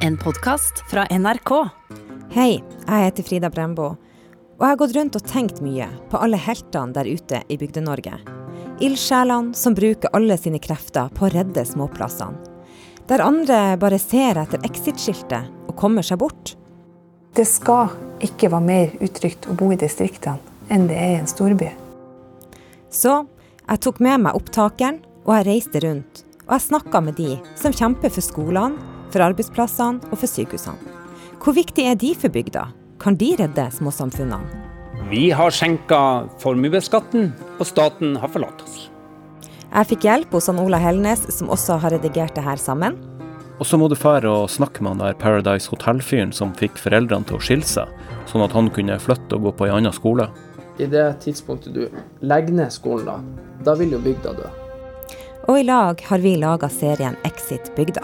En podkast fra NRK. Hei, jeg heter Frida Brembo. Og jeg har gått rundt og tenkt mye på alle heltene der ute i Bygde-Norge. Ildsjelene som bruker alle sine krefter på å redde småplassene. Der andre bare ser etter exit-skiltet og kommer seg bort. Det skal ikke være mer utrygt å bo i distriktene enn det er i en storby. Så jeg tok med meg opptakeren, og jeg reiste rundt. Og jeg snakka med de som kjemper for skolene, for arbeidsplassene og for sykehusene. Hvor viktig er de for bygda? Kan de redde småsamfunnene? Vi har senka formuesskatten, og staten har forlatt oss. Jeg fikk hjelp hos han Ola Helnes, som også har redigert det her sammen. Og så må du fære og snakke med han der Paradise Hotel-fyren som fikk foreldrene til å skille seg, sånn at han kunne flytte og gå på en annen skole. I det tidspunktet du legger ned skolen, da, da vil jo bygda dø. Og i lag har vi laga serien Exit bygda.